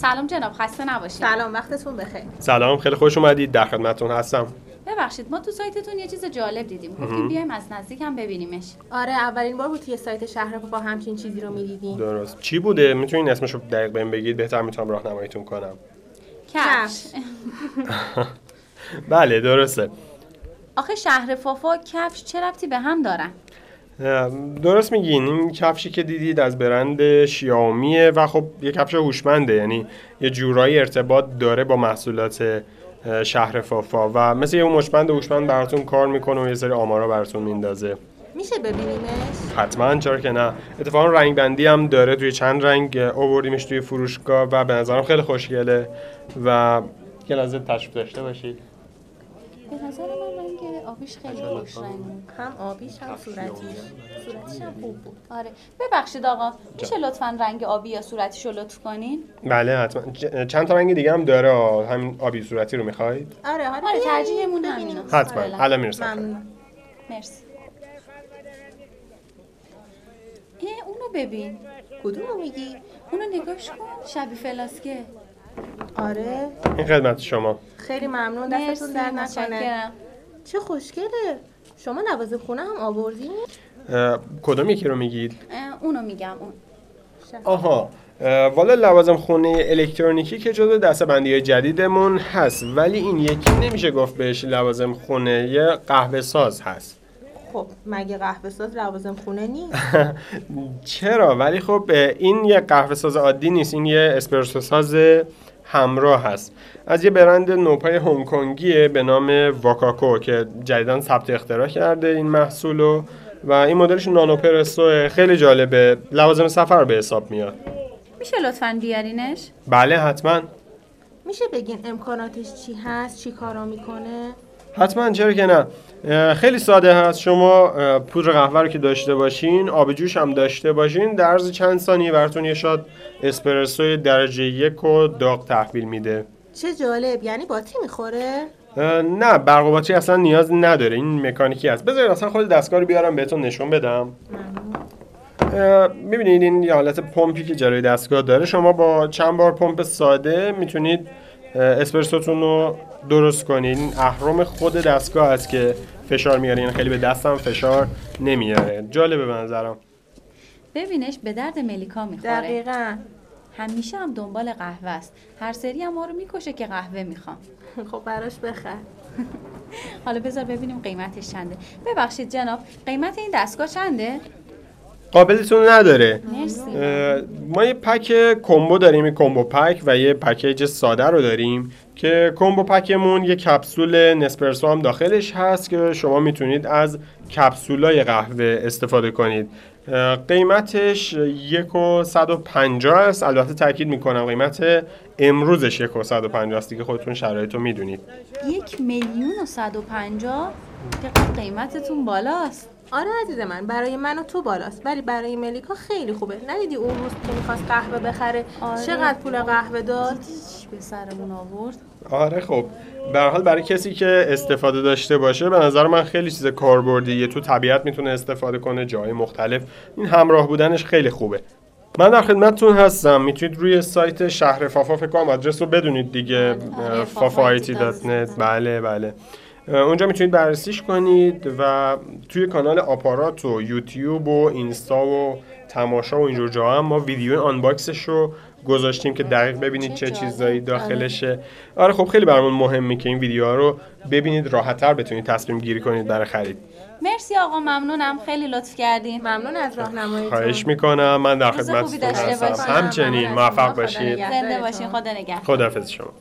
سلام جناب خسته نباشید. سلام وقتتون بخیر. سلام خیلی خوش اومدید. در خدمتتون هستم. ببخشید ما تو سایتتون یه چیز جالب دیدیم. گفتیم بیایم از نزدیک هم ببینیمش. آره اولین بار بود توی سایت شهر با همچین چیزی رو می‌دیدیم. درست. چی بوده؟ می‌تونین اسمش رو دقیق بهم بگید؟ بهتر می‌تونم راهنماییتون کنم. کفش. بله درسته. آخه شهر فافا کفش چه ربطی به هم دارن؟ درست میگین؟ این کفشی که دیدید از برند شیائومیه و خب یه کفش هوشمنده یعنی یه جورایی ارتباط داره با محصولات شهر فافا و مثل یه مشبند هوشمند براتون کار می‌کنه و یه سری آمارا براتون میندازه. میشه ببینیمش؟ حتما چرا که نه. اتفاقا رنگ بندی هم داره توی چند رنگ آوردیمش توی فروشگاه و به نظرم خیلی خوشگله و یه لحظه تشریف داشته باشید. به نظر من آبیش خیلی خوش. هم آبیش هم صورتیش. صورتیش هم خوب بود. آره. ببخشید آقا میشه لطفا رنگ آبی یا صورتیش رو لطف کنین؟ بله حتما. ج- چند تا رنگ دیگه هم داره. همین آبی صورتی رو می‌خواید؟ آره آره آره ترجیحمون. همینه. حتما. الان می‌رسم. ممنون. مرسی. اه اونو ببین. کدومو میگی؟ اونو نگاش کن. شبیه فلاسکه. آره. این خدمت شما. خیلی ممنون. دستتون در نکنه. چه خوشگله. شما لوازم خونه هم آوردین کدوم یکی رو میگید؟ اونو میگم اون. آها. اه، والا لوازم خونه الکترونیکی که جزو دستبندی جدیدمون هست ولی این یکی نمیشه گفت بهش لوازم خونه یه قهوه ساز هست. خب مگه قهوه ساز لوازم خونه نیست؟ چرا؟ ولی خب این یه قهوه ساز عادی نیست این یه اسپرسو ساز همراه هست. از یه برند نوپای هنگ کنگیه به نام واکاکو که جدیدا ثبت اختراع کرده این محصولو و این مدلش نانو پرسو خیلی جالبه. لوازم سفر به حساب میاد. میشه لطفا بیارینش؟ بله حتما. میشه بگین امکاناتش چی هست؟ چی کارا می‌کنه؟ حتما چرا که نه. خیلی ساده هست. شما پودر قهوه رو که داشته باشین آب جوش هم داشته باشین در عرض چند ثانیه براتون یه شات اسپرسوی درجه یک و داغ تحویل میده. چه جالب. یعنی باتی می‌خوره؟ نه برق و باتری اصلا نیاز نداره. این مکانیکی هست. بذارید اصلا خود دستگاه رو بیارم بهتون نشون بدم. می‌بینید این یه حالت پمپی که جلوی دستگاه داره. شما با چند بار پمپ ساده می‌تونید اسپرسوتون رو درست کنید این اهرم خود دستگاه هست که فشار میاره یعنی خیلی به دستم فشار نمیاره. جالبه به نظرم. ببینش به درد ملیکا می‌خوره. دقیقا. همیشه هم دنبال قهوه است. هر سری هم ما رو می‌کشه که قهوه می‌خوام. خب براش بخر. حالا بذار ببینیم قیمتش چنده. ببخشید جناب قیمت این دستگاه چنده؟ قابلتون نداره. ما یه پک کمبو داریم یه کمبو پک و یه پکیج ساده رو داریم که کمبو پکمون یه کپسول نسپرسو هم داخلش هست که شما می‌تونید از کپسولای قهوه استفاده کنید. قیمتش یک و صد و پنجاه است. البته تاکید می‌کنم قیمت امروزش یک و صد و پنجاه است دیگه خودتون شرایط رو می‌دونید. یک میلیون و صد و پنجاه. چقدر قیمتتون بالاست. آره عزیز من برای من و تو بالاست. ولی برای ملیکا خیلی خوبه. ندیدی اون روز که می‌خواست قهوه بخره؟ آره. چقدر پول قهوه داد؟ به سرمون آورد. آره خب به هر حال برای کسی که استفاده داشته باشه به نظر من خیلی چیز کاربردیه. تو طبیعت می‌تونه استفاده کنه جای مختلف. این همراه بودنش خیلی خوبه. من در خدمتتون هستم. می‌تونید روی سایت شهر فافا فکر کنم آدرس رو بدونید دیگه. آره، فافایتی.net بله بله. اونجا می‌تونید بررسیش کنید و توی کانال آپارات و یوتیوب و اینستا و تماشا و اینجور جا هم ما ویدیو آنباکسش رو گذاشتیم که دقیق ببینید چه. چیزایی داخلشه. آره خب خیلی برامون مهمه که این ویدیوها رو ببینید راحتتر بتونید تصمیم گیری کنید برای خرید. مرسی آقا ممنونم. خیلی لطف کردین. ممنون از راهنماییتون. خواهش می‌کنم. من در خدمتتون هستم. همچنین موفق باشید. زنده باشین. خدا نگهدار. خداحافظ شما.